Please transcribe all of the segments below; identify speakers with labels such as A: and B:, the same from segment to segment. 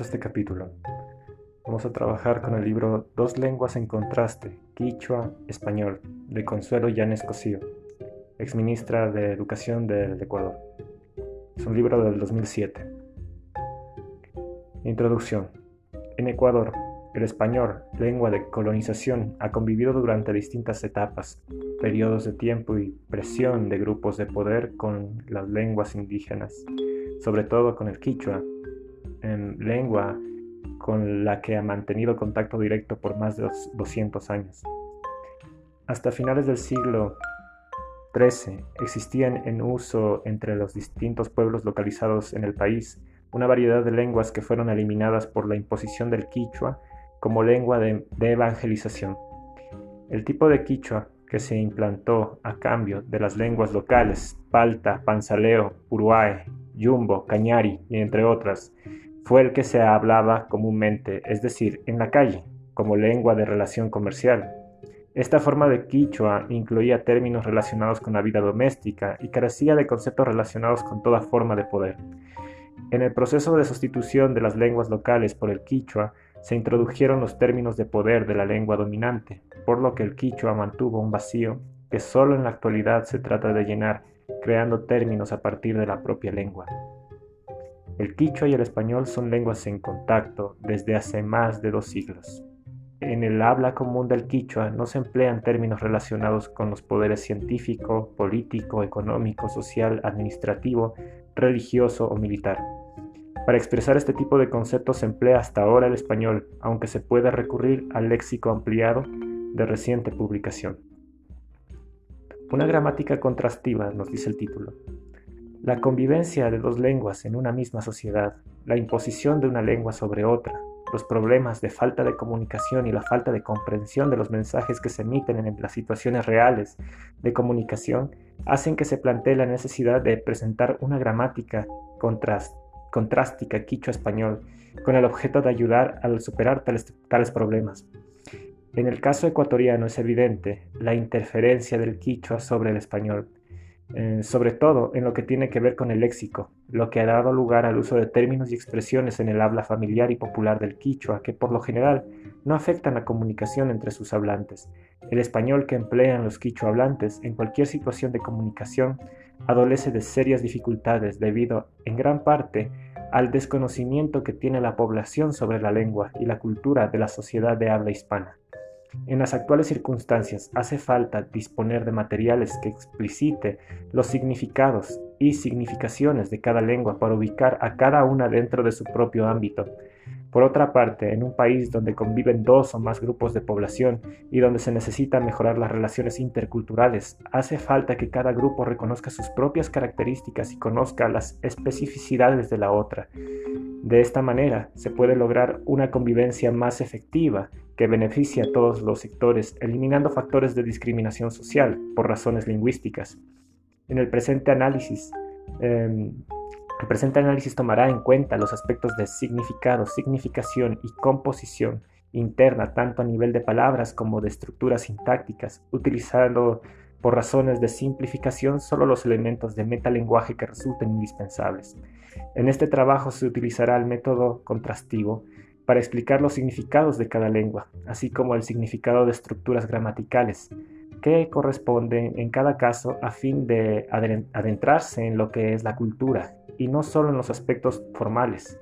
A: este capítulo. Vamos a trabajar con el libro Dos lenguas en contraste, Quichua, Español, de Consuelo Llanes Cosío, exministra de Educación del Ecuador. Es un libro del 2007. Introducción. En Ecuador, el español, lengua de colonización, ha convivido durante distintas etapas, periodos de tiempo y presión de grupos de poder con las lenguas indígenas, sobre todo con el quichua, en lengua con la que ha mantenido contacto directo por más de 200 años. Hasta finales del siglo XIII existían en uso entre los distintos pueblos localizados en el país una variedad de lenguas que fueron eliminadas por la imposición del quichua como lengua de, evangelización. El tipo de quichua que se implantó a cambio de las lenguas locales, palta, panzaleo, puruae, yumbo, cañari y entre otras, fue el que se hablaba comúnmente, es decir, en la calle, como lengua de relación comercial. Esta forma de quichua incluía términos relacionados con la vida doméstica y carecía de conceptos relacionados con toda forma de poder. En el proceso de sustitución de las lenguas locales por el quichua, se introdujeron los términos de poder de la lengua dominante, por lo que el quichua mantuvo un vacío que solo en la actualidad se trata de llenar, creando términos a partir de la propia lengua. El quichua y el español son lenguas en contacto desde hace más de dos siglos. En el habla común del quichua no se emplean términos relacionados con los poderes científico, político, económico, social, administrativo, religioso o militar. Para expresar este tipo de conceptos se emplea hasta ahora el español, aunque se puede recurrir al léxico ampliado de reciente publicación. Una gramática contrastiva, nos dice el título. La convivencia de dos lenguas en una misma sociedad, la imposición de una lengua sobre otra, los problemas de falta de comunicación y la falta de comprensión de los mensajes que se emiten en las situaciones reales de comunicación hacen que se plantee la necesidad de presentar una gramática contrástica quicho-español con el objeto de ayudar a superar tales, tales problemas. En el caso ecuatoriano es evidente la interferencia del quichua sobre el español, eh, sobre todo en lo que tiene que ver con el léxico, lo que ha dado lugar al uso de términos y expresiones en el habla familiar y popular del quichua que por lo general no afectan la comunicación entre sus hablantes. El español que emplean los quichua hablantes en cualquier situación de comunicación adolece de serias dificultades debido, en gran parte, al desconocimiento que tiene la población sobre la lengua y la cultura de la sociedad de habla hispana. En las actuales circunstancias hace falta disponer de materiales que explicite los significados y significaciones de cada lengua para ubicar a cada una dentro de su propio ámbito. Por otra parte, en un país donde conviven dos o más grupos de población y donde se necesita mejorar las relaciones interculturales, hace falta que cada grupo reconozca sus propias características y conozca las especificidades de la otra. De esta manera se puede lograr una convivencia más efectiva que beneficie a todos los sectores, eliminando factores de discriminación social por razones lingüísticas. En el presente análisis, em, el presente análisis tomará en cuenta los aspectos de significado, significación y composición interna, tanto a nivel de palabras como de estructuras sintácticas, utilizando por razones de simplificación solo los elementos de metalenguaje que resulten indispensables. En este trabajo se utilizará el método contrastivo, para explicar los significados de cada lengua, así como el significado de estructuras gramaticales, que corresponden en cada caso a fin de adentrarse en lo que es la cultura y no solo en los aspectos formales.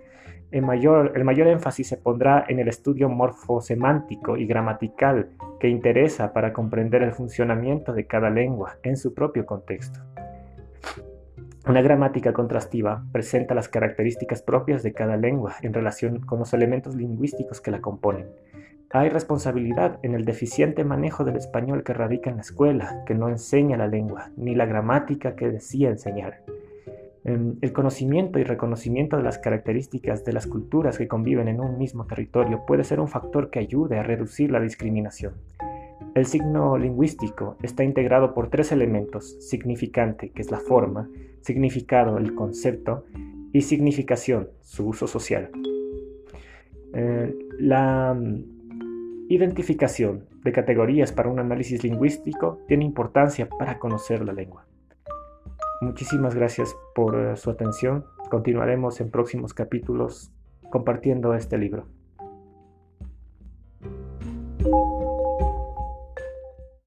A: El mayor, el mayor énfasis se pondrá en el estudio morfosemántico y gramatical que interesa para comprender el funcionamiento de cada lengua en su propio contexto. Una gramática contrastiva presenta las características propias de cada lengua en relación con los elementos lingüísticos que la componen. Hay responsabilidad en el deficiente manejo del español que radica en la escuela, que no enseña la lengua, ni la gramática que decía enseñar. Em, el conocimiento y reconocimiento de las características de las culturas que conviven en un mismo territorio puede ser un factor que ayude a reducir la discriminación. El signo lingüístico está integrado por tres elementos, significante, que es la forma, significado, el concepto, y significación, su uso social. Eh, la identificación de categorías para un análisis lingüístico tiene importancia para conocer la lengua. Muchísimas gracias por eh, su atención. Continuaremos en próximos capítulos compartiendo este libro.